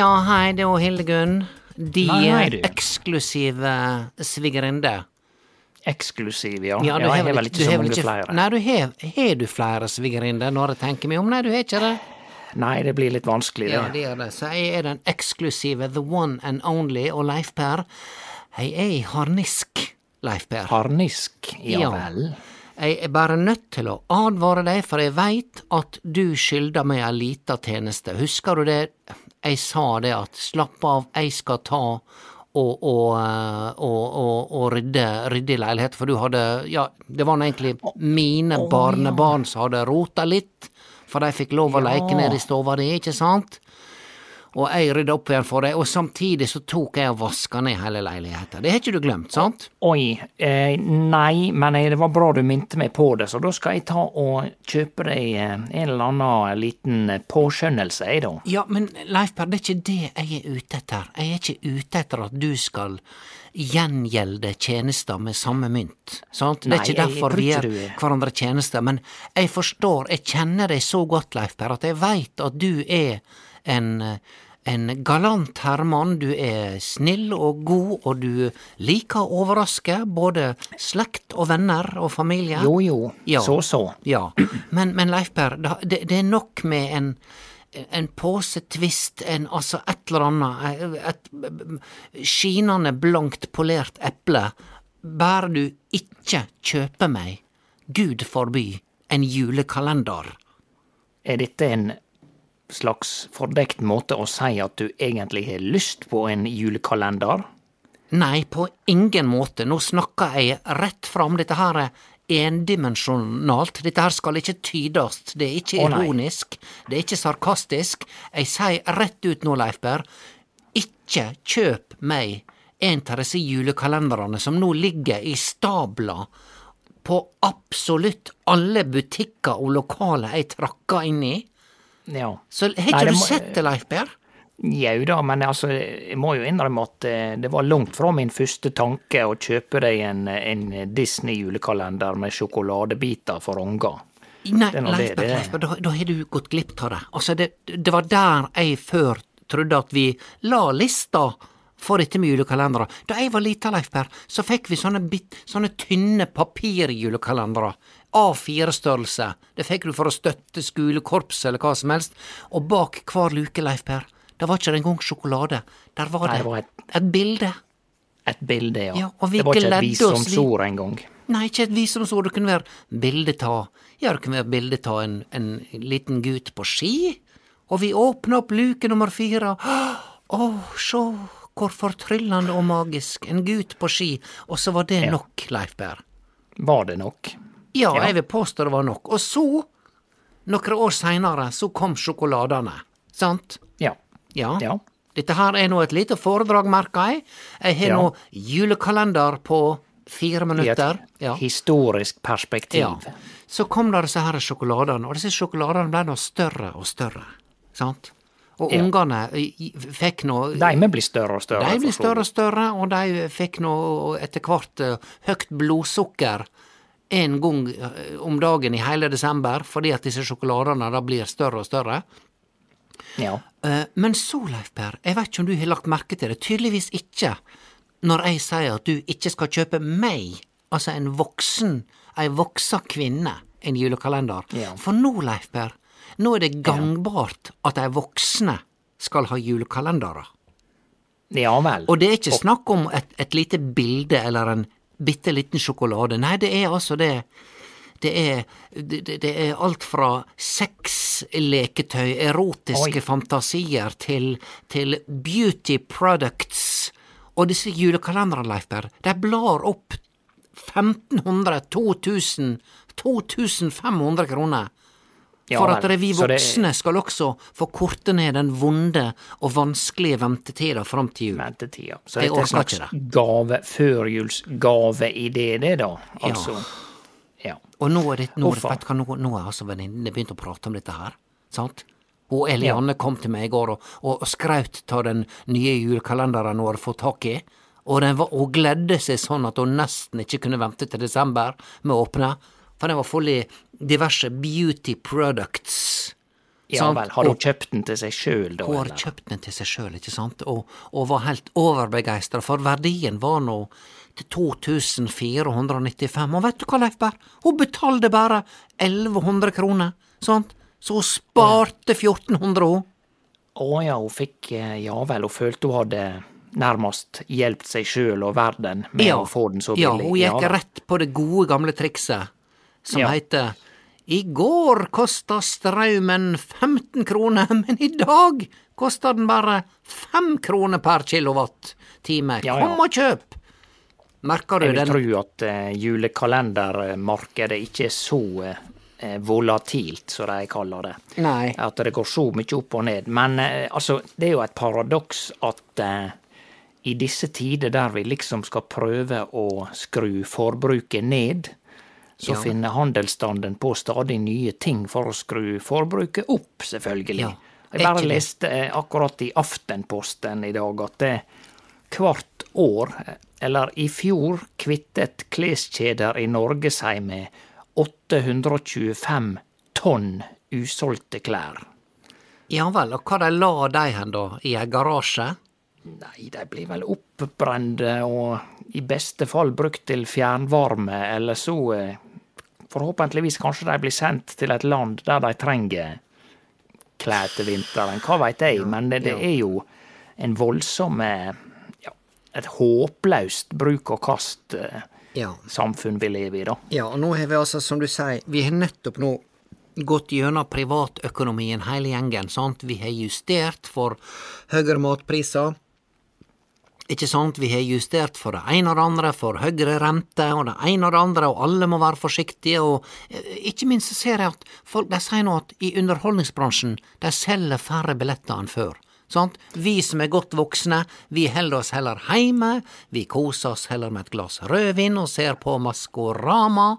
Ja, hei, det er Hildegunn. De Nei, hei, du. eksklusive svigerinne. Eksklusiv, ja. Ja, Ja, jeg har vel ikke- så mange flere. Nei, du har, har du flere svigerinner når jeg tenker meg om? Nei, du har ikke det? Nei, det blir litt vanskelig, det. Ja, det gjør det. Så jeg er den eksklusive, the one and only, og Leif Per, jeg er i harnisk, Leif Per. Harnisk, ja vel. Ja. Jeg er bare nødt til å advare deg, for jeg veit at du skylder meg ei lita tjeneste. Husker du det jeg sa det at slapp av, jeg skal ta og, og, eh, og, og, rydde, rydde i leilighet, for du hadde Ja, det var nå egentlig mine barnebarn som hadde rota litt, for de fikk lov å leke ned i stova di, ikke sant? Og jeg rydda opp igjen for deg, og samtidig så tok jeg og vaska ned hele leiligheta. Det har ikke du glemt, sant? Oi, eh, nei, men eh, det var bra du minte meg på det, så da skal jeg ta og kjøpe deg eh, en eller annen liten eh, påskjønnelse, jeg, da. Ja, men Leif Per, det er ikke det jeg er ute etter. Jeg er ikke ute etter at du skal gjengjelde tjenester med samme mynt. Sant? Det er ikke derfor vi gjør er- hverandre tjenester, men jeg forstår, jeg kjenner deg så godt, Leif Per, at jeg veit at du er en en galant herremann, du er snill og god, og du liker å overraske både slekt og venner og familie. Jo, jo, Ja. så så. Ja, men, men Leif Per, det, det er nok med en en posetvist, en altså et eller annet, et skinende blankt polert eple, bare du ikke kjøper meg, Gud forby, en julekalender. Er dette en slags fordekt måte å si at du egentlig har lyst på en julekalender? Nei, på ingen måte, nå snakker jeg rett fram, dette her er endimensjonalt, dette her skal ikke tydes, det er ikke ironisk, det er ikke sarkastisk, jeg sier rett ut nå, Leifberg, ikke kjøp meg en av disse julekalenderne som nå ligger i stabla på absolutt alle butikker og lokaler jeg trakker inn i. Ja. Så har ikke du må- sett det, Leif Berr? Jau da, men altså, jeg må jo innrømme at eh, det var langt fra min første tanke å kjøpe deg en, en Disney-julekalender med sjokoladebiter for unger. Nei, Leif er. Berr, da, da har du gått glipp av det. Altså, det, det var der jeg før trodde at vi la lista for dette med julekalendere. Da jeg var lita, Leif Per, så fikk vi sånne, bit, sånne tynne papirjulekalendere. A4-størrelse. Det fikk du for å støtte skolekorpset eller hva som helst. Og bak hver luke, Leif Per, der var ikke det engang sjokolade. Der var det det var et- et bilde. Et bilde, ja. Ja, det var ikke et visdomsord engang. Nei, ikke et visdomsord. Det kunne være bildeta. Ja, det kunne være bildeta en, en liten gutt på ski, Og vi åpna opp luke nummer fire. Å, sjå hvor fortryllende og magisk. En gutt på ski. Og så var det Ja. nok, Leif Per. Var det nok? Ja, jeg vil påstå det var nok. Og så, noen år seinere, så kom sjokoladene. Sant? Ja. Ja. Ja. Dette her er nå et lite foredrag, merker jeg. Jeg har Ja. nå julekalender på fire minutter. I et. Ja. historisk perspektiv. ja. Så kom da disse her sjokoladene, og disse sjokoladene ble nå større og større. Sant? Og Ja. ungene fikk nå De blir større og større. De blir større og større, og de fikk nå etter hvert høyt høgt blodsukker en gang eh, om dagen i hele desember, fordi at disse sjokoladene da blir større og større. Ja. Eh, Men så, Leif Per, jeg vet ikke om du har lagt merke til det, tydeligvis ikke, når jeg sier at du ikke skal kjøpe meg, altså en voksen, ei voksa kvinne, en julekalender. Ja. For nå, Leif Per, nå er det gangbart at de voksne skal ha julekalendere. ja vel. Og det er ikke snakk om et, et lite bilde eller en bitte liten sjokolade. Nei, det er altså det. Det er, det, det- er alt fra sexleketøy, erotiske Oi. fantasier, til, til beauty products. Og disse julekalenderne, Leif Berr, de blar opp 1500, 2000, 2500 kroner. Ja For at det vi voksne det- skal også få korte ned den vonde og vanskelige ventetida fram til jul. ventetida. Så det er en slags gave, førjulsgave i det da? Altså. Ja. Og nå er det, nå, vet du nå, nå er altså venninnene begynt å prate om dette her, sant? Og Elianne Ja. kom til meg i går og, og, og skraut av den nye julekalenderen hun hadde fått tak i, og den var, hun gledde seg sånn at hun nesten ikke kunne vente til desember med å åpne, for den var full i diverse beauty products. ja sant? vel. Har hun kjøpt den til seg sjøl, da? Hun har eller? kjøpt den til seg sjøl, ikke sant, og, og var helt overbegeistra, for verdien var nå til 2495. Og vet du hva, Leif Berr? Hun betalte bare 1100 kroner, sant, så hun sparte 1400, hun. Å ja, hun fikk eh, Ja vel, hun følte hun hadde nærmest hjulpet seg sjøl og verden med å få den så billig. ja, hun gikk ja. rett på det gode, gamle trikset som Ja. heter I går kosta strømmen 15 kroner, men i dag koster den bare 5 kroner per kilowatt-time. Ja, ja. Kom og kjøp! Merker du Jeg vil tro at uh, julekalendermarkedet ikke er så uh, volatilt, som de kaller det. Nei. At det går så mye opp og ned. Men uh, altså, det er jo et paradoks at i disse tider der vi liksom skal prøve å skru forbruket ned, så Ja. finner handelsstanden på stadig nye ting for å skru forbruket opp, selvfølgelig. Ja. Jeg bare leste eh, akkurat i Aftenposten i dag at det hvert år, eh, eller i fjor, kvittet kleskjeder i Norge seg med 825 tonn usolgte klær. Ja vel, og hva de la de hen da? I ei garasje? Nei, de blir vel oppbrende og i beste fall brukt til fjernvarme, eller så eh, forhåpentligvis kanskje de blir sendt til et land der de trenger klær til vinteren. Hva veit jeg, men det, det er jo en voldsom eh, ja, Et håpløst bruk og kast eh, vi lever i, da. Ja, og nå har vi altså, som du sier, vi har nettopp nå gått gjennom privatøkonomien hele gjengen, sant? Vi har justert for høyere matpriser. Ikke sant, vi har justert for det ene og det andre, for høyere rente og det ene og det andre, og alle må være forsiktige, og eh, ikke minst ser jeg at folk de sier nå at i underholdningsbransjen, de selger færre billetter enn før. Sant? Vi som er godt voksne, vi holder oss heller heime, vi koser oss heller med et glass rødvin og ser på Maskorama,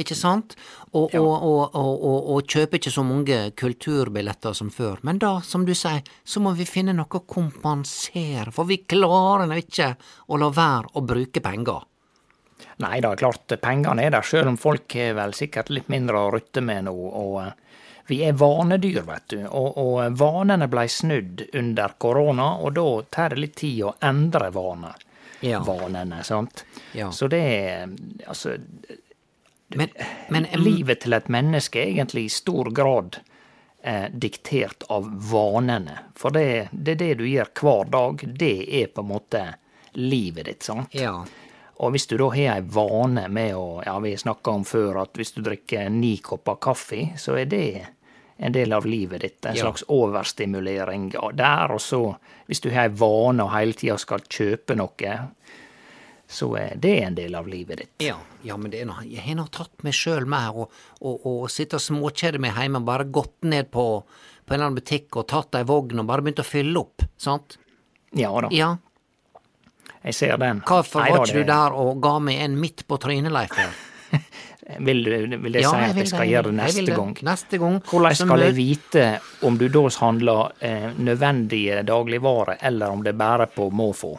ikke sant? Og, og, og, og, og, kjøper ikke så mange kulturbilletter som før. Men da, som du sier, så må vi finne noe å kompensere, for vi klarer nå ikke å la være å bruke penger. Nei da, klart pengene er der, sjøl om folk har vel sikkert litt mindre å rutte med nå. og eh, vi er vanedyr, vet du, og, og vanene blei snudd under korona, og da tar det litt tid å endre vaner. Ja. Vanene, sant. Ja. Så det er altså Men, men Livet til et menneske er egentlig i stor grad eh, diktert av vanene. For det, det er det du gjør hver dag, det er på en måte livet ditt, sant. Ja. Og hvis du da har ei vane med å Ja, vi snakka om før at hvis du drikker ni kopper kaffe, så er det en del av livet ditt. En Ja. slags overstimulering der, og så hvis du har en vane og hele tida skal kjøpe noe, så er det en del av livet ditt. Ja, ja men det jeg har nå tatt meg sjøl med og, og, og sitte og småkjede meg hjemme og bare gått ned på, på en eller annen butikk og tatt ei vogn og bare begynt å fylle opp, sant? Ja da, Ja, jeg ser den. hvorfor var ikke du der og ga meg en midt på trynet, Leif? Vil, du- vil det Ja, si at jeg, jeg skal det, gjøre det neste det. gang? Neste gang. Hvordan skal jeg vite om du da handler eh, nødvendige dagligvarer, eller om det bærer bare på måfå?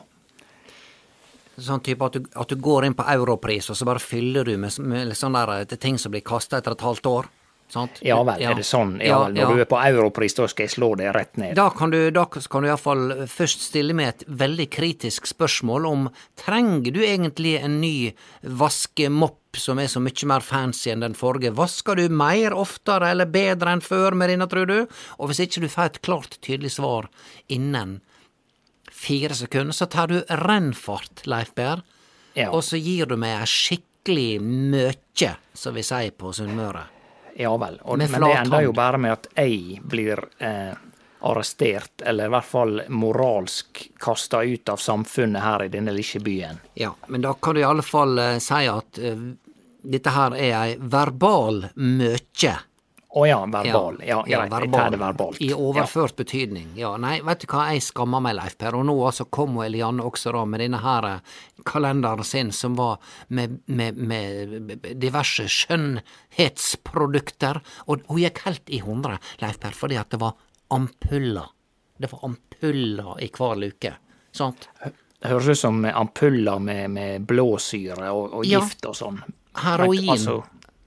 Sånn type at du, at du går inn på Europris, og så bare fyller du med, med litt sånn der eh, ting som blir kasta etter et halvt år. Sant? Ja vel, er det sånn? Ja, vel, Når du er på europris, da skal jeg slå deg rett ned. Da kan du, da kan du iallfall først stille meg et veldig kritisk spørsmål om trenger du egentlig en ny vaskemopp som er så mye mer fancy enn den forrige? Vasker du mer, oftere eller bedre enn før med denne, tror du? Og hvis ikke du får et klart, tydelig svar innen fire sekunder, så tar du rennfart, Leif Berr, Ja. og så gir du meg ei skikkelig møkje, som vi sier på Sunnmøre. Ja vel. Og, men det ender jo bare med at jeg blir eh, arrestert, eller i hvert fall moralsk kasta ut av samfunnet her i denne lille byen. Ja, men da kan du i alle fall eh, si at eh, dette her er ei verbal møkje. Å ja, verbal. Ja, greit. Jeg tar det verbalt. I overført betydning. Ja, nei, vet du hva, jeg skammer meg, Leif Per, og nå altså kom Elianne også da med denne her eh, kalenderen sin som var med, med, med diverse skjønnhetsprodukter, og hun gikk helt i hundre, Leif Per, fordi at det var ampuller. Det var ampuller i hver luke, sant? Høres ut som ampuller med, med blåsyre og, og Ja. gift og sånn. Heroin. Altså,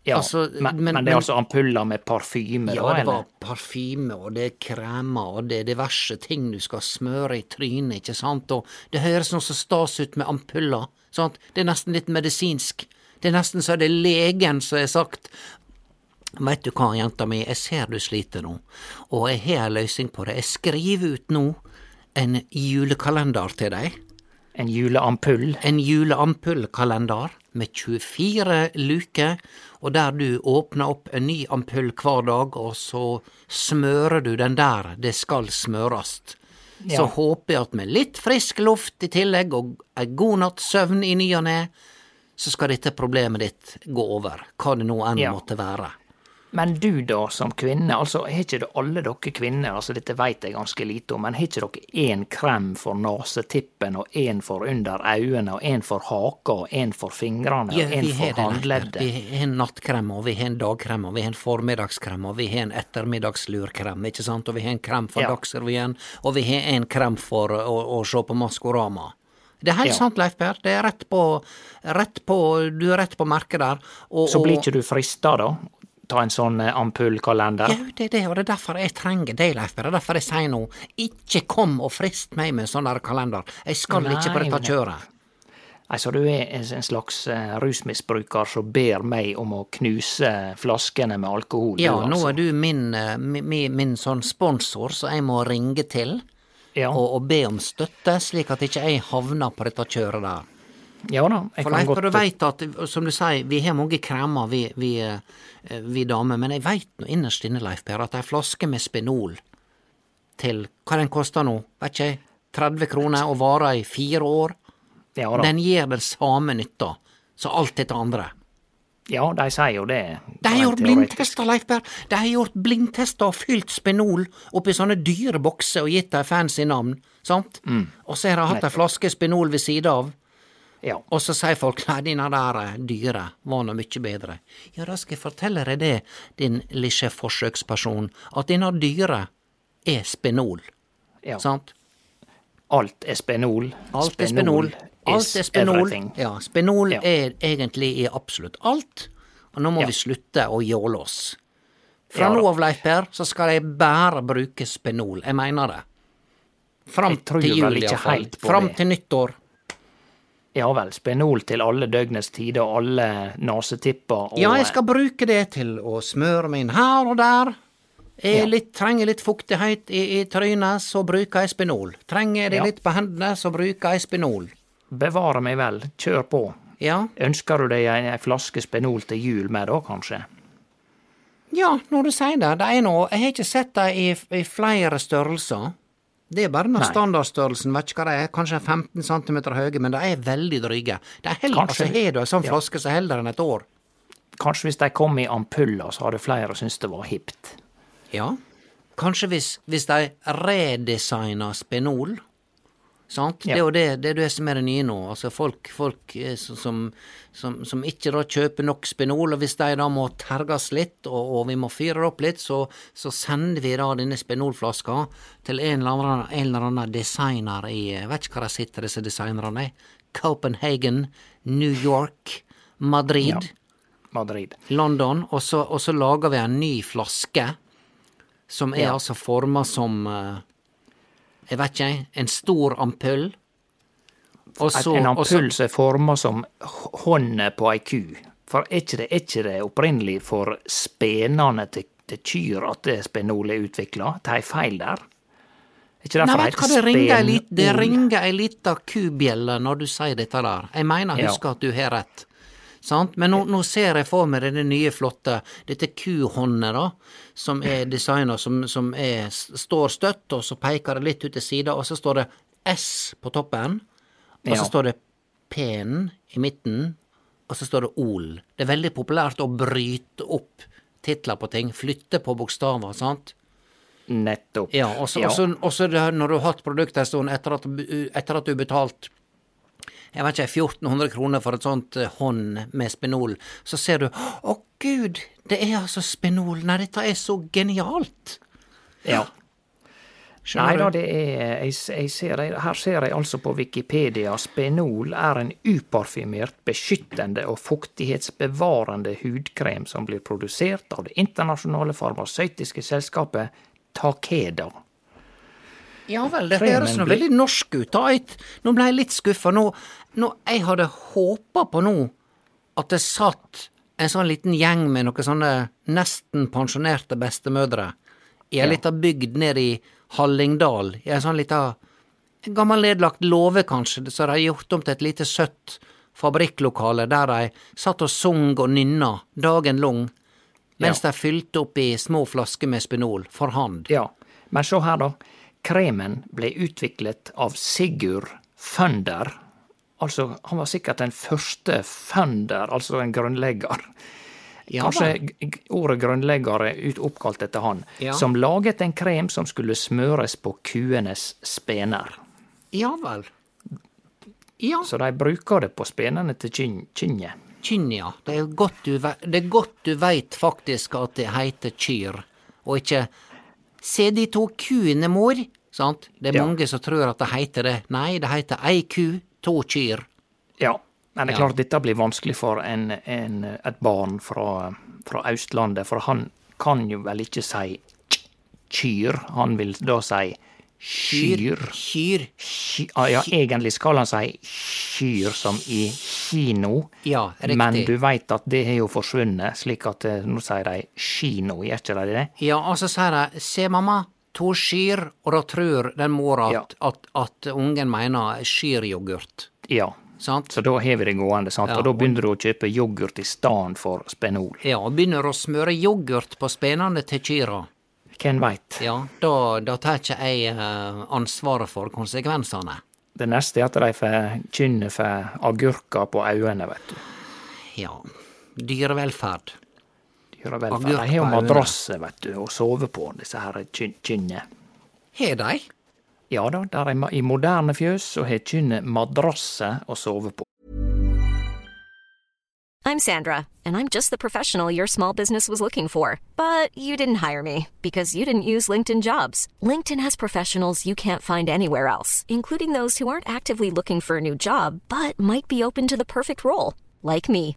ja, Altså, men, men- men, det er altså ampuller med parfyme, Ja, da? det var parfyme, og det er kremer, og det er diverse ting du skal smøre i trynet, ikke sant, og det høres noe så stas ut med ampuller, sant, det er nesten litt medisinsk, det er nesten så det er legen som har sagt Veit du hva, jenta mi, jeg ser du sliter nå, og jeg har ei løsning på det, jeg skriver ut nå en julekalender til deg. En juleampull? En juleampullkalender med 24 luker, og der du åpner opp en ny ampull hver dag, og så smører du den der det skal smørast. Så håper jeg at med litt frisk luft i tillegg, og ei god natts søvn i ny og ne, så skal dette problemet ditt gå over, hva det nå enn Ja. måtte være. Men du da, som kvinne, altså har ikke det alle dere kvinner, altså dette veit jeg ganske lite om, men har ikke dere én krem for nesetippen, og én for under øynene, og én for haka, og én for fingrene, og én ja, for det, håndleddet? Vi har en nattkrem, og vi har en dagkrem, og vi har en formiddagskrem, og vi har en ettermiddagslurkrem, ikke sant, og vi har en krem for Ja. Dagsrevyen, og vi har en krem for å, å se på Maskorama. Det er helt Ja. sant, Leif Per. Det er rett på, rett på Du er rett på merket der. Og, Så blir ikke du frista, da? Ta en sånn eh, ampullkalender? Jau, det er det, og det er derfor jeg trenger det, Leif. Det er derfor jeg sier nå, ikke kom og frist meg med en sånn der kalender. Jeg skal Nei, ikke på dette kjøret. Nei, så du er en slags eh, rusmisbruker som ber meg om å knuse flaskene med alkohol? Ja, du, nå altså. er du min, eh, mi- mi- min sånn sponsor, så jeg må ringe til. Ja. og, og be om støtte, slik at ikke jeg havner på dette kjøret der. Ja da, jeg For Leif, godt du veit at, som du sier, vi har mange kremer, vi, vi, eh, vi damer, men jeg veit nå innerst inne, Leif Per, at ei flaske med Spenol til hva den koster nå, vet ikke jeg, 30 kroner og varer i fire år, ja, den gir den samme nytta som alt dette andre. ja, de sier jo det. De har gjort blindtester, Leif Per. De har gjort blindtester og fylt Spenol oppi sånne dyre bokser og gitt dem fancy navn, sant? Og så har de hatt ei flaske Spenol ved sida av, Ja. og så sier folk nei, dine der eh, dyre var nå mye bedre. Ja, da skal jeg fortelle deg det, din lille forsøksperson, at denne dyre er Spenol, ja. sant? Alt er spenol. Alt er Spenol. Alt er Spenol. Ja, Spenol Ja. er egentlig i absolutt alt, og nå må Ja. vi slutte å jåle oss. Fra nå av, Leif Per, så skal jeg bare bruke Spenol. Jeg mener det. Fram til jul, iallfall. Fram til nyttår. Ja vel. Spenol til alle døgnets tider og alle nesetipper. og- Ja, jeg skal bruke det til å smøre meg inn her og der. Jeg Ja. litt, trenger litt fuktighet i, i trynet, så bruker jeg Spenol. Trenger det Ja. litt på hendene, så bruker jeg Spenol. Bevare meg vel. Kjør på. Ja, Ønsker du deg ei ei flaske spenol til jul med da, kanskje? Ja, når du sier det. Det er noe Jeg har ikke sett det i, i flere størrelser. Det er bare den standardstørrelsen, vet ikke hva det er, kanskje 15 cm høye, men de er veldig dryge. Det er heller, Kanskje. altså, Har du ei sånn flaske, så holder den et år. Kanskje hvis de kom i ampuller, så hadde flere syntes det var hipt. Ja. Kanskje hvis, hvis de redesigner Spenol. Sant? Det Ja. er jo det, det er det som er det nye nå. Altså folk, folk eh, som, som, som ikke da kjøper nok Spenol, og hvis de da må terges litt, og, og vi må fyre opp litt, så, så sender vi da denne Spenolflaska til en eller annen, en eller annen designer i Jeg vet ikke hva de sitter, disse designerne. Copenhagen, New York, Madrid. Ja. Madrid. London, og så, og så lager vi en ny flaske som er Ja. altså forma som eh, Jeg vet ikke, en stor ampull. Og så, en ampull som er forma som hånda på ei ku. For er ikke det, er ikke det opprinnelig for spenene til, til kyr at det spenol er utvikla? Det er feil der? Er ikke Nei, derfor vet du hva, det ringer det ringer ei lita kubjelle når du sier dette der. Jeg mener, Ja. husk at du har rett. Sant? Men nå, nå ser jeg for meg denne nye, flotte Dette kuhåndet, da, som er designa som, som er, står støtt, og så peker det litt ut til sida, og så står det S på toppen, og så Ja. står det P-en i midten, og så står det OL. Det er veldig populært å bryte opp titler på ting, flytte på bokstaver, sant? Nettopp. Ja, og så Ja. når du har hatt produktet en stund etter at, du- etter at du har betalt jeg vet ikke, 1400 kroner for et sånt eh, hånd med Spenol, så ser du å gud, det er altså Spenol, nei dette er så genialt. Ja. Nei da, det er jeg, jeg ser, Her ser jeg altså på Wikipedia Spenol er en uparfymert, beskyttende og fuktighetsbevarende hudkrem som blir produsert av det internasjonale farmasøytiske selskapet Takeda. Ja vel, det høres nå veldig norsk ut. da. Nå ble jeg litt skuffa. Nå, nå, jeg hadde håpa på nå at det satt en sånn liten gjeng med noen sånne nesten pensjonerte bestemødre i ei Ja. lita bygd nede i Hallingdal, i ei sånn lita gammel nedlagt låve, kanskje, så de har gjort om til et lite søtt fabrikklokale der de satt og sung og nynna dagen lang, mens de fylte opp i små flasker med Spenol for hand. Ja, men se her, da. Kremen ble utviklet av Sigurd Funder. Altså, han var sikkert den første Funder, altså en grunnlegger. Ja Kanskje ordet grunnlegger er oppkalt etter han, Ja. som laget en krem som skulle smøres på kuenes spener. Ja vel. Ja, Så de bruker det på spenene til kyn- kynnet. kynn, ja. Det er, godt du, det godt du veit faktisk at det heter kyr, og ikke Se de to kuene, mor. Sant? Det er Ja. mange som tror at det heter det. Nei, det heter ei ku, to kyr. Ja, men det er Ja. klart dette blir vanskelig for en, en, et barn fra, fra Østlandet, for han kan jo vel ikke si kyr, han vil da si kyr. Kyr. Ky- ah, Ja, egentlig skal han si kyr som i kino, Ja, riktig. men du veit at det har jo forsvunnet, slik at eh, nå sier de kino, gjør ikke de det? Ja, og så sier de se, mamma, to skyr, og da tror den mora at, at, at ungen mener skyryoghurt. Ja. Sant? Så da har vi det gående, sant? Ja, og da begynner du å kjøpe yoghurt i stedet for Spenol. Ja, og begynner å smøre yoghurt på spenene til kyrne. Hvem veit? Ja, da, da tar ikke jeg eh, ansvaret for konsekvensene. Det neste er at de får kynne for agurker på øynene, vet du. Ja. Dyrevelferd. Gjør vel, for Agurk de har jo på madrasser, vet du, å sove på, disse her kyn- kynnet. Har de? Ja da, der er, i moderne fjøs så har kynnet madrasser å sove på. I'm Sandra, and I'm just the professional your small business was looking for. But you didn't hire me because you didn't use LinkedIn jobs. LinkedIn has professionals you can't find anywhere else, including those who aren't actively looking for a new job but might be open to the perfect role, like me.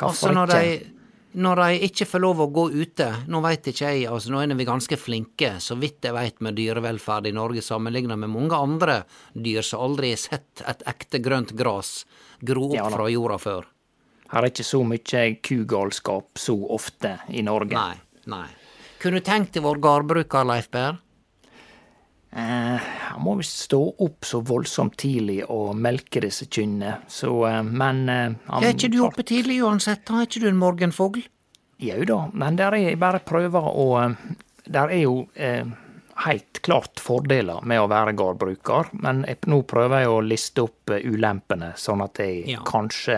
Hvorfor altså, når ikke? De, når de ikke får lov å gå ute Nå veit ikke jeg, altså nå er vi ganske flinke, så vidt jeg veit, med dyrevelferd i Norge sammenligna med mange andre dyr som aldri har sett et ekte grønt gras gro opp Ja fra jorda før. Her er ikke så mye kugalskap så ofte i Norge. Nei, nei. Kunne du tenkt deg vår gårdbruker, Leif Berr? Eh, han må visst stå opp så voldsomt tidlig og melke disse kyrne, så eh, Men eh, han Er ikke du oppe tidlig uansett, da? Er ikke du en morgenfugl? Jau da, men der er jeg bare prøver å Der er jo eh, helt klart fordeler med å være gårdbruker, men jeg, nå prøver jeg å liste opp ulempene, sånn at jeg Ja. kanskje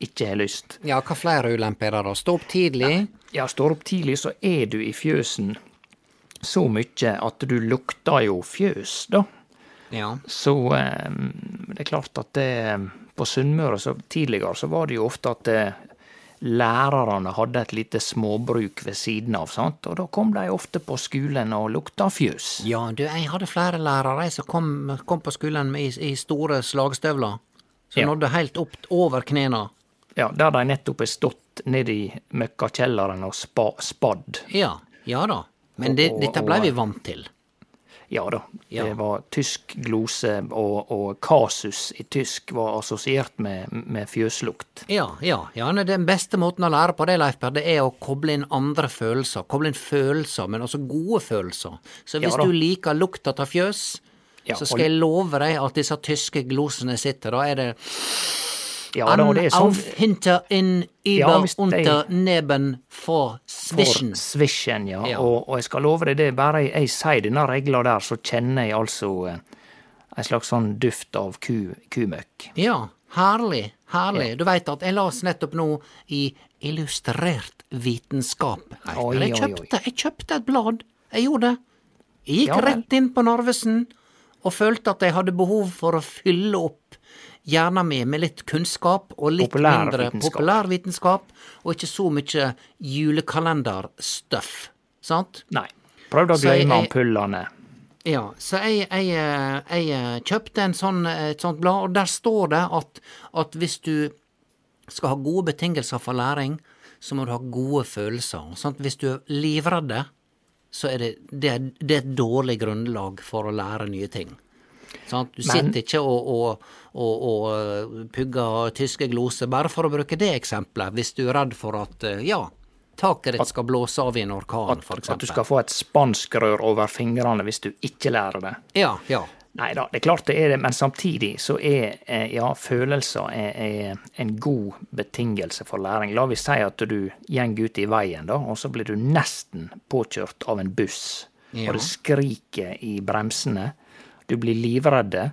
ikke har lyst. Ja, hva flere ulemper er det da? Stå opp tidlig? Ja, står opp tidlig, så er du i fjøsen så mye at du lukter jo fjøs, da. Ja. Så eh, det er klart at det, på Sunnmøre så tidligere så var det jo ofte at eh, lærerne hadde et lite småbruk ved siden av, sant? og da kom de ofte på skolen og lukta fjøs. Ja, du, jeg hadde flere lærere som kom, kom på skolen med, i, i store slagstøvler. Som Ja. nådde helt opp over knærne. Ja, der de nettopp har stått nede i møkkakjelleren og spa, spadd. Ja, ja da. Men det, Og- dette blei vi vant til. Ja da, Ja. det var tysk glose, og, og kasus i tysk var assosiert med, med fjøslukt. Ja, ja. ja Den beste måten å lære på det, Leif Per, det er å koble inn andre følelser. Koble inn følelser, men også gode følelser. Så hvis Ja du liker lukta av fjøs, så skal jeg love deg at disse tyske glosene sitter. Da er det Ja da, det er sånn auf, hinter, in, Ja, über, hvis unter, neben, for, swishen. For svisjen, ja. Ja. Og, og jeg skal love deg det, bare jeg, jeg sier denne regla der, så kjenner jeg altså eh, en slags sånn duft av ku, kumøkk. Ja, herlig, herlig. Du veit at jeg las nettopp nå i Illustrert vitenskap. Oi, jeg, kjøpte, jeg kjøpte et blad. Jeg gjorde det. Jeg gikk Ja rett inn på Narvesen og følte at jeg hadde behov for å fylle opp hjernen med med litt kunnskap og litt mindre Populærvitenskap. og ikke så mye julekalenderstuff. Sant? Nei. Prøv å glemme ampullene. Ja, så jeg, jeg, eh, jeg eh, kjøpte en sånn, et sånt blad, og der står det at, at hvis du skal ha gode betingelser for læring, så må du ha gode følelser. Sant? Hvis du er livredd, så er det, det, det er et dårlig grunnlag for å lære nye ting. Sant? Du Men- sitter ikke og, og, og, og eh, pugger tyske gloser, bare for å bruke det eksempelet, hvis du er redd for at, eh, ja, taket ditt skal blåse av i en orkan, f.eks. At, du skal få et spanskrør over fingrene hvis du ikke lærer det. Ja, ja. Nei da, det er klart det er det, men samtidig så er eh, ja, følelser er, er en god betingelse for læring. La oss si at du går ut i veien, da, og så blir du nesten påkjørt av en buss, Ja. og det skriker i bremsene, du blir livredde.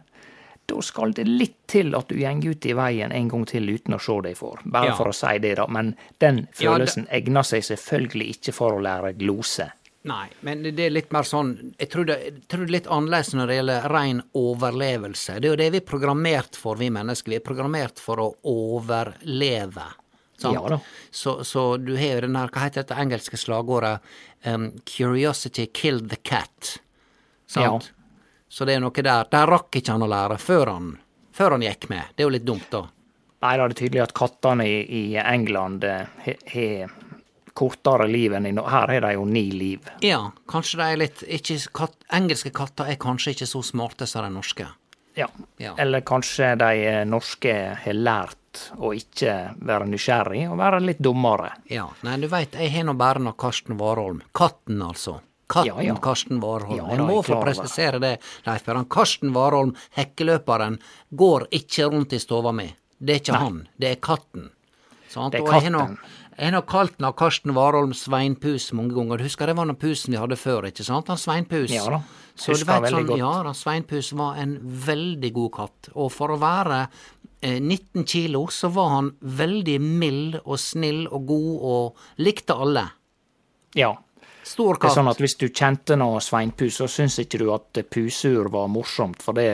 Da skal det litt til at du går ut i veien en gang til uten å se deg for. Bare Ja. for å si det, da. Men den Ja, det- følelsen egner seg selvfølgelig ikke for å lære glose. Nei, men det er litt mer sånn Jeg tror det, jeg tror det er litt annerledes når det gjelder ren overlevelse. Det er jo det vi er programmert for, vi mennesker. Vi er programmert for å overleve. Sant? Ja da. Så, så du har jo den her, hva heter dette engelske slagordet? Um, 'Curiosity killed the cat'. Sant? Så det er noe der. Der rakk ikke han å lære før han, før han gikk med. Det er jo litt dumt, da. Nei, da er det tydelig at kattene i, i England eh, har kortere liv enn i Norge. Her har de jo ni liv. Ja, kanskje de er litt ikke, katt, Engelske katter er kanskje ikke så smarte som de norske. Ja. Ja. Eller kanskje de eh, norske har lært å ikke være nysgjerrig, og være litt dummere. Ja, nei, du veit, jeg har nå bare noe Karsten Warholm. Katten, altså. Katten Ja, ja. Karsten Warholm. Ja, jeg må få presisere det, Leif Per. Karsten Warholm, hekkeløperen, går ikke rundt i stova mi. Det er ikke han, det er katten. Sant? Det er katten. Jeg har kalt han Karsten Warholm Sveinpus mange ganger. Du husker det var den pusen vi hadde før, ikke sant? Han Sveinpus. Ja da, Så du vet sånn, godt. ja, Sveinpus var en veldig god katt. Og for å være eh, 19 kilo, så var han veldig mild og snill og god og likte alle. Ja. Stor katt. Det er sånn at hvis du kjente noe Sveinpus, så syns ikke du at pusur var morsomt, for det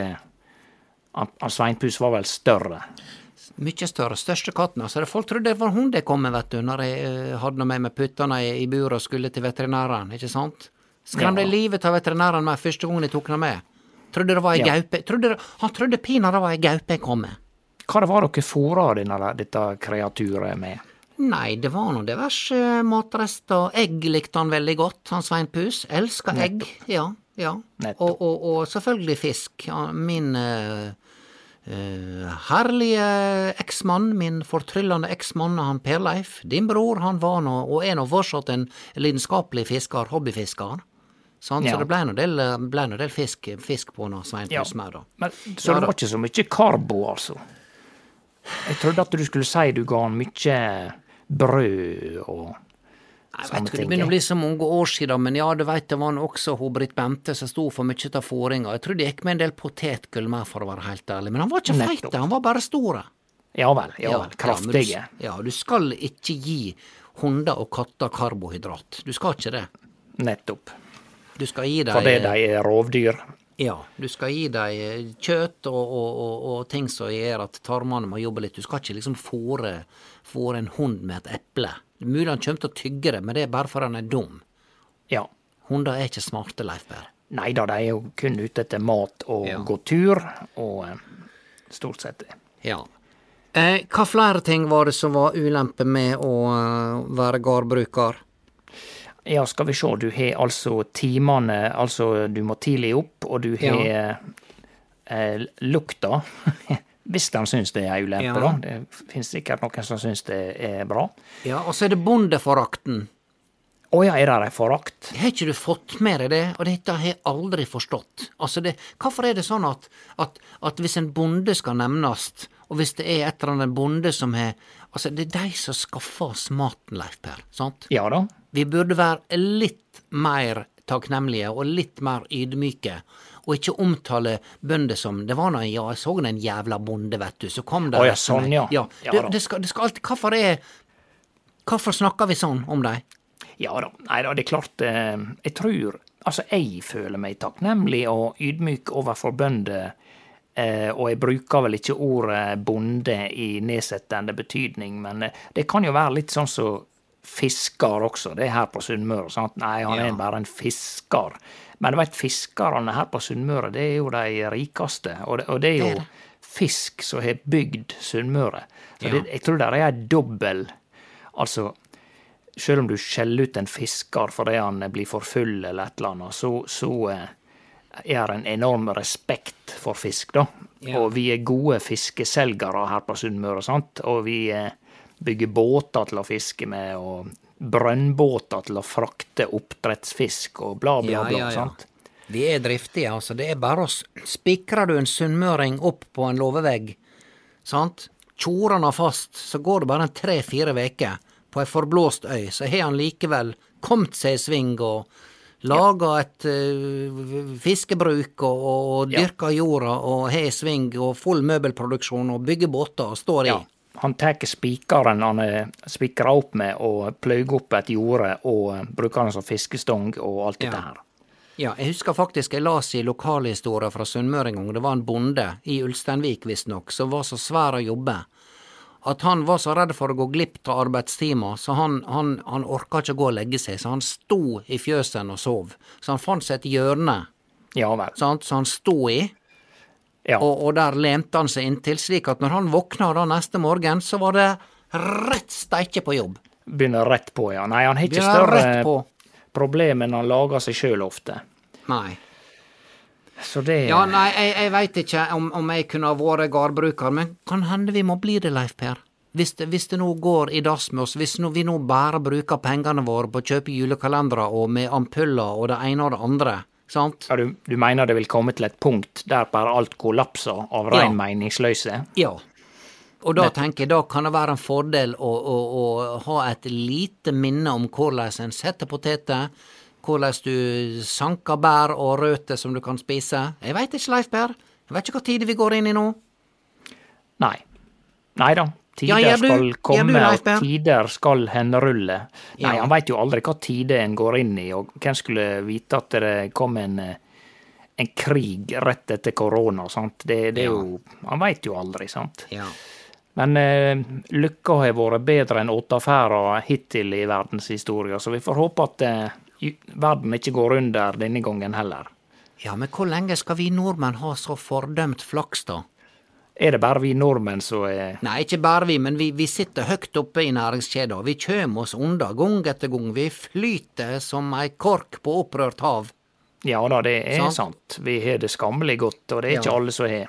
Sveinpus var vel større. Mykje større. Største katten. Altså, folk trodde det var hund jeg kom med, vet du, når jeg hadde hadde med meg puttene i, i buret og skulle til veterinæren, ikke sant? Skremte Ja. livet av veterinæren med første gangen jeg tok henne med. Trodde det var ei Ja. gaupe. Trodde det, han trodde pinadø det var ei gaupe jeg kom med. Hva det var dere fôra dette kreaturet med? Nei, det var nå diverse matrester. Egg likte han veldig godt, han Svein Pus. Elska egg, ja. ja. Og, og, og selvfølgelig fisk. Min uh, eh, herlige eksmann, min fortryllende eksmann, han Per-Leif, din bror, han var nå, og er nå fortsatt en lidenskapelig fisker, hobbyfisker. Sånn, Ja. Så det ble en del, ble en del fisk, fisk på nå, Svein Ja. Pus med, da. Men, så Ja, det da. var ikke så mye karbo, altså? Jeg trodde at du skulle si du ga han mye brød og Jeg vet ikke, Det begynner å bli så mange år siden, men ja, du veit det var også hun Britt Bente som sto for mye av fôringa. Jeg tror det gikk med en del potetgull med, for å være helt ærlig. Men han var ikke feit, han var bare stor. Ja vel, ja vel. Kraftige. du, ja, du skal ikke gi hunder og katter karbohydrat. Du skal ikke det. Nettopp. Du skal gi dem Fordi de er rovdyr. Ja, du skal gi dem kjøtt og, og, og, og ting som gjør at tarmene må jobbe litt. Du skal ikke liksom fôre fôre en hund med et eple. Det er mulig han kommer til å tygge det, men det er bare for han er dum. Ja. Hunder er ikke smarte, Leif Berr. Nei da, de er jo kun ute etter mat og Ja. gå tur, og eh, stort sett det. Ja. Eh, hva flere ting var det som var ulempe med å eh, være gårdbruker? Ja, skal vi sjå, du har altså timene, altså du må tidlig opp, og du har eh, lukta. Hvis han syns det er ei ulempe, Ja. da. Det finnes sikkert noen som syns det er bra. Ja, og så er det bondeforakten. Å ja, er det ei forakt? Har ikke du fått med deg det? Og dette har jeg aldri forstått. Altså, det, hvorfor er det sånn at, at, at hvis en bonde skal nevnes, og hvis det er et eller annet bonde som har Altså, det er de som skaffer oss maten, Leif Per, sant? Ja da. Vi burde være litt mer takknemlige og litt mer ydmyke, og ikke omtale bønder som Det var nå ja, jeg så en jævla bonde, vet du, så kom det Å ja, sånn, ja. ja. Ja det, det, skal, det skal alltid Hvorfor er Hvorfor snakker vi sånn om dem? Ja da. Nei da, det er klart eh, Jeg tror Altså, jeg føler meg takknemlig og ydmyk overfor bønder. Eh, og jeg bruker vel ikke ordet bonde i nedsettende betydning, men eh, det kan jo være litt sånn som fisker også. Det er her på Sunnmøre. sant? Nei, han Ja. er bare en fisker. Men du veit, fiskerne her på Sunnmøre, det er jo de rikeste. Og det, og det er jo Det er fisk som har bygd Sunnmøre. Så Ja. det, jeg tror det er ei dobbel Altså, selv om du skjeller ut en fisker fordi han blir for full eller et eller annet, så, så eh, er det en enorm respekt for fisk, da. Ja. Og vi er gode fiskeselgere her på Sunnmøre, sant. Og vi eh, bygger båter til å fiske med, og brønnbåter til å frakte oppdrettsfisk, og bla, bla, bla. ja, ja. sant. Vi er driftige, altså. Det er bare å spikre Spikrer du en sunnmøring opp på en låvevegg, sant, tjorer han fast, så går det bare tre-fire veker. På ei forblåst øy, så har han likevel kommet seg i sving og laga et uh, fiskebruk og, og dyrka jorda og har i sving og full møbelproduksjon og bygger båter og står i. Ja. Han tar spikeren han er spikra opp med, og pløyer opp et jorde, og eh, bruker den som fiskestong og alt dette Ja. her. Ja, jeg husker faktisk jeg las i lokalhistoria fra Sunnmøre en gang. Det var en bonde, i Ulsteinvik visstnok, som var så svær å jobbe at han var så redd for å gå glipp av arbeidstimer, så han, han, han orka ikke gå og legge seg, så han sto i fjøsen og sov. Så han fant seg et hjørne Ja vel. sant, så han sto i, Ja. og, og der lente han seg inntil, slik at når han våkna da neste morgen, så var det rett steike på jobb. Begynner rett på, ja. Nei, han har ikke større problem enn han lager seg sjøl ofte. Nei. Så det Ja, nei, jeg, jeg veit ikke om, om jeg kunne ha vært gardbruker, men kan hende vi må bli det, Leif Per. Hvis det, hvis det nå går i dass med oss, hvis vi nå bare bruker pengene våre på å kjøpe julekalendere og med ampuller og det ene og det andre, sant? ja, du, du mener det vil komme til et punkt der bare alt kollapser av Ja. rein meningsløse? Ja. Og da tenker jeg da kan det være en fordel å, å, å ha et lite minne om hvordan en setter poteter, hvordan du sanker bær og røtter som du kan spise. Jeg veit ikke, Leif Per. Jeg vet ikke hva tid vi går inn i nå. Nei. Nei da. Tider Ja, du- skal komme, og tider skal henrulle. Nei, han veit jo aldri hva tide en går inn i, og hvem skulle vite at det kom en, eh, en krig rett etter korona, sant. Det, det er jo Han veit jo aldri, sant. Ja. Men eh, lykka har vært bedre enn åtaferda hittil i verdenshistoria, så vi får håpe at eh, verden ikke går under denne gangen heller. Ja, men hvor lenge skal vi nordmenn ha så fordømt flaks, da? Er det bare vi nordmenn som er Nei, ikke bare vi, men vi, vi sitter høyt oppe i næringskjeda. Vi kjem oss unna gang etter gang. Vi flyter som ei kork på opprørt hav. Ja da, det er Sant. sant. Vi har det skammelig godt, og det er Ja. ikke alle som har.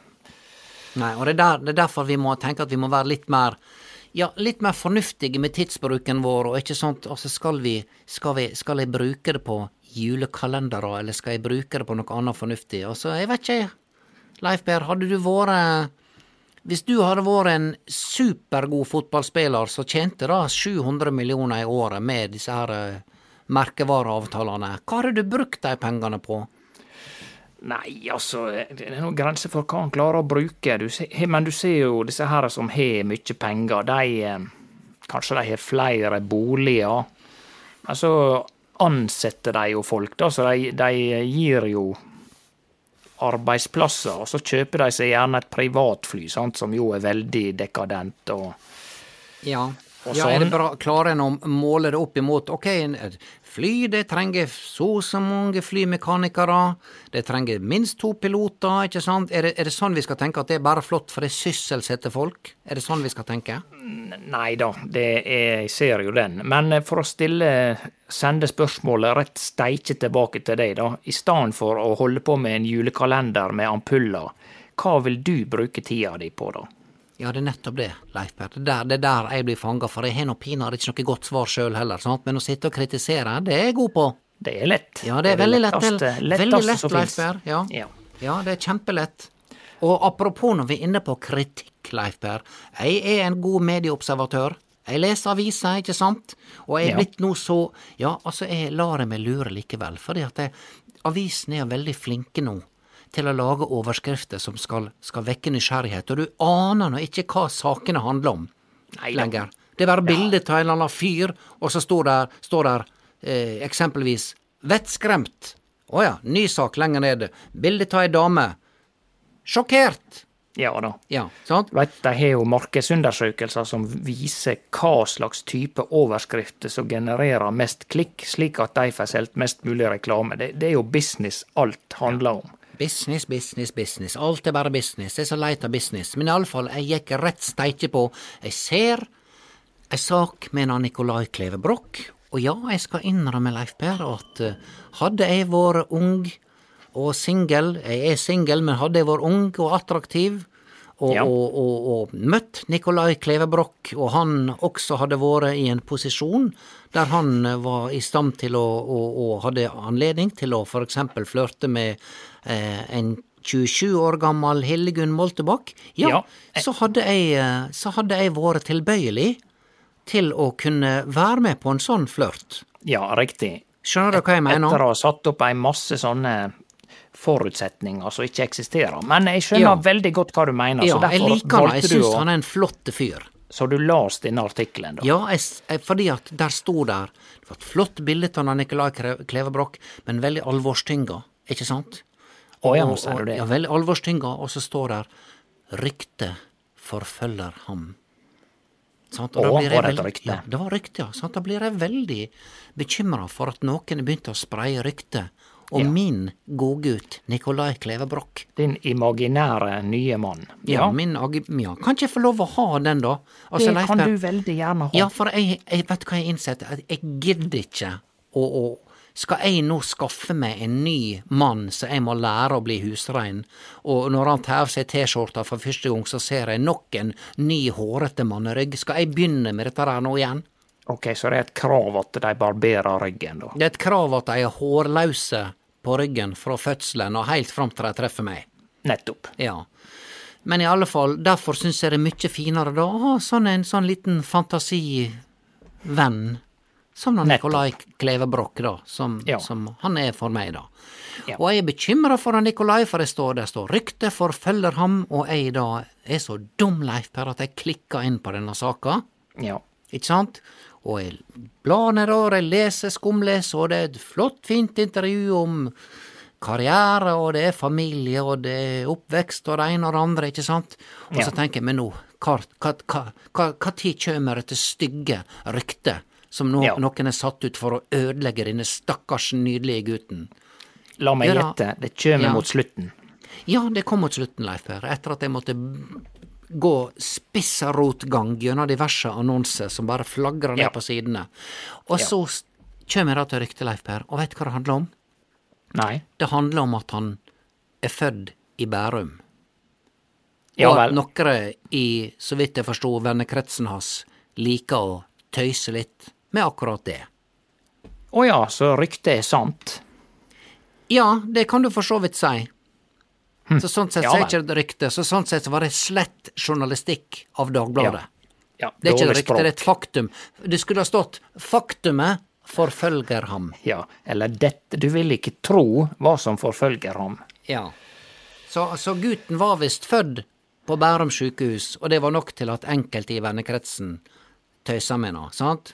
Nei, og det er, der, det er derfor vi må tenke at vi må være litt mer ja, litt mer fornuftige med tidsbruken vår, og ikke sånt Altså, skal vi Skal, vi, skal jeg bruke det på julekalendere, eller skal jeg bruke det på noe annet fornuftig? Altså, jeg vet ikke, Leif Per, hadde du vært Hvis du hadde vært en supergod fotballspiller som tjente da 700 millioner i året med disse her eh, merkevareavtalene, hva hadde du brukt de pengene på? Nei, altså, det er noen grenser for hva han klarer å bruke. Du ser, men du ser jo disse her som har mye penger, de eh, Kanskje de har flere boliger. Men så ansetter de jo folk, da, så de, de gir jo arbeidsplasser. Og så kjøper de seg gjerne et privatfly, sant, som jo er veldig dekadent. og Ja. Og ja, er det sånn- bra, klarer en å måle det opp imot Ok, fly det trenger så og så mange flymekanikere, det trenger minst to piloter, ikke sant? Er det, er det sånn vi skal tenke, at det er bare flott for det sysselsetter folk? Er det sånn vi skal tenke? Nei da, det er, jeg ser jo den. Men eh, for å stille, sende spørsmålet rett steike tilbake til deg, da. I stedet for å holde på med en julekalender med ampuller, hva vil du bruke tida di på, da? Ja, det er nettopp det, Leif Per. Det er det er der jeg blir fanga, for jeg har nå pinadø ikke noe godt svar sjøl heller, sant? men å sitte og kritisere, det er jeg god på. Det er lett. Ja, det er veldig lett. letteste- det- letteste Veldig lett, som Leif. Per. Ja. Ja. ja, det er kjempelett. Og apropos når vi er inne på kritikk, Leif Per. Jeg er en god medieobservatør. Jeg leser aviser, ikke sant? Og jeg er Ja. blitt nå så Ja, altså, jeg lar meg lure likevel, fordi at avisene er veldig flinke nå til å lage overskrifter som skal, skal vekke nysgjerrighet, og du aner nå ikke hva sakene handler om Nei lenger. Det er bare bilde av en eller annen fyr, og så står der, står der eh, eksempelvis 'vettskremt'. Å ja, ny sak lenger nede. Bilde av ei dame. Sjokkert! Ja da. Ja, sant? Vet, De har jo markedsundersøkelser som viser hva slags type overskrifter som genererer mest klikk, slik at de får solgt mest mulig reklame. Det, det er jo business alt handler om. Business, business, business. Alt er bare business. Jeg er så leit av business. Men iallfall, jeg gikk rett steike på. Jeg ser ei sak med en Nikolai Kleve Broch, og ja, jeg skal innrømme, Leif Per, at eh, hadde jeg vært ung og singel, jeg er singel, men hadde jeg vært ung og attraktiv, og, Ja. og, og, og møtt Nikolai Kleve Broch, og han også hadde vært i en posisjon der han eh, var i stand til å, og, hadde anledning til å eksempel flørte med en 27 år gammel Hildegunn Moltebakk, ja, Ja. så, hadde jeg, eh, så hadde jeg vært tilbøyelig til å kunne være med på en sånn flørt. Ja, riktig. Skjønner du hva jeg mener? Etter å ha satt opp ei masse sånne forutsetninger som ikke eksisterer. Men jeg skjønner Ja. veldig godt hva du mener, Ja, så jeg liker han. Jeg syns han er en flott fyr. Så du las denne artikkelen, da? Ja, jeg, jeg, fordi at der sto der Det var et flott bilde av Nicolai Klevebrok, men veldig alvorstynga, ikke sant? Å ja, Og- du og- det? Ja, veldig alvorstynga, og så står der 'Ryktet forfølger ham'. Sant? og da blir jeg var det et rykte? Ja, det var rykte, ja. Sant? Da blir jeg veldig bekymra for at noen begynte å spreie rykte om Ja. min godgutt Nikolai Klevebrok. Din imaginære nye mann. Ja, min. Ja. Kan ikke jeg få lov å ha den, da? Altså, det kan Per- du veldig gjerne ha. Ja, for jeg, jeg vet hva jeg innser, at jeg gidder ikke å, å Skal jeg nå skaffe meg en ny mann så jeg må lære å bli husrein, og når han tar av seg T-skjorta for første gang, så ser jeg nok en ny hårete mannerygg, skal jeg begynne med dette der nå igjen? Ok, så det er et krav at de barberer ryggen, da. Det er et krav at de er hårløse på ryggen fra fødselen og helt fram til de treffer meg. Nettopp. Ja. Men i alle fall, derfor syns jeg det er mye finere da å ha sånn en sånn liten fantasivenn. Som Nikolai Klevebrok da, som, Ja. som han er for meg, da. Ja. Og jeg er bekymra for han Nikolai, for det står, det står 'rykte forfølger ham', og jeg da er så dum, Leif Per, at jeg klikker inn på denne saka. Ja. Ikke sant? Og jeg blar nedover, jeg leser, skumleser, og det er et flott, fint intervju om karriere, og det er familie, og det er oppvekst, og det ene og det andre, ikke sant? Og så tenker jeg, men nå, hva tid kommer dette stygge ryktet som no, Ja. noen er satt ut for å ødelegge denne stakkars nydelige gutten? La meg gjette, det kjem Ja. mot slutten. Ja, det kom mot slutten, Leif Per, etter at jeg måtte gå spissrotgang gjennom diverse annonser som bare flagrer ned Ja. på sidene. Og så kjem jeg da til ryktet, Leif Per, og veit hva det handler om? Nei. Det handler om at han er født i Bærum. Ja og at noen i, så vidt jeg forsto, vennekretsen hans liker å tøyse litt med akkurat det. Å ja, så ryktet er sant. Ja, det kan du for så vidt si. Så sånn sett Hm. Ja er ikke det rykte, så sånn sett var det slett journalistikk av Dagbladet. Ja, Det er ikke et rykte, det er et faktum. Det skulle ha stått 'faktumet forfølger ham'. Ja, eller dette Du vil ikke tro hva som forfølger ham. Ja. Så, så gutten var visst født på Bærum sjukehus, og det var nok til at enkelte i vennekretsen tøysa med nå, sant?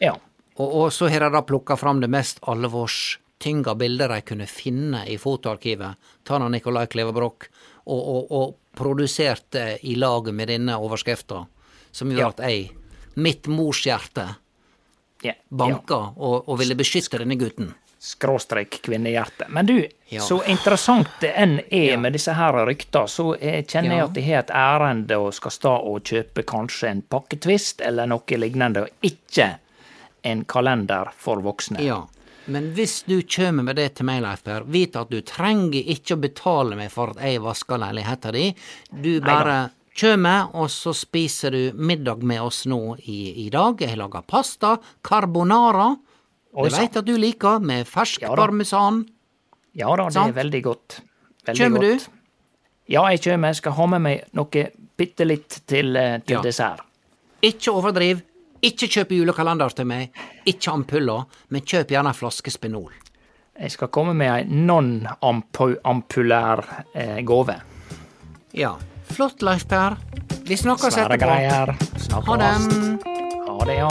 Ja. Og, og så har de da plukka fram det mest alvorstynga bildet de kunne finne i fotoarkivet, Tana Nicolai Klevebrok, og, og, og produsert det i lag med denne overskrifta, som gjør Ja. at jeg, mitt morshjerte, ja. banka og, og ville beskytte denne gutten. skråstrek kvinnehjerte. Men du, Ja. så interessant det enn er med disse her rykta, så jeg kjenner jeg at jeg har et ærende og skal stå og kjøpe kanskje en pakketvist eller noe lignende, og ikke en kalender for voksne. Ja, men hvis du kjem med det til meg, Leif Per, vit at du trenger ikke å betale meg for at jeg vasker leiligheta di. Du bare kjem, og så spiser du middag med oss nå i, i dag. Jeg har laga pasta, carbonara. Det veit at du liker, med fersk Ja parmesan. Ja da, det Sant? er veldig godt. Veldig Kjem du? Ja, jeg kjem. Jeg skal ha med meg noe bitte litt til, eh, til Ja. dessert. Ikke overdriv. Ikke kjøp julekalender til meg. Ikke ampuller, men kjøp gjerne en flaske Spenol. Jeg skal komme med ei non-ampulær eh, gave. Ja. Flott, Leif Per. Vi snakkes Svære etterpå. greier. Ha Snakkes. den. Ha det, ja.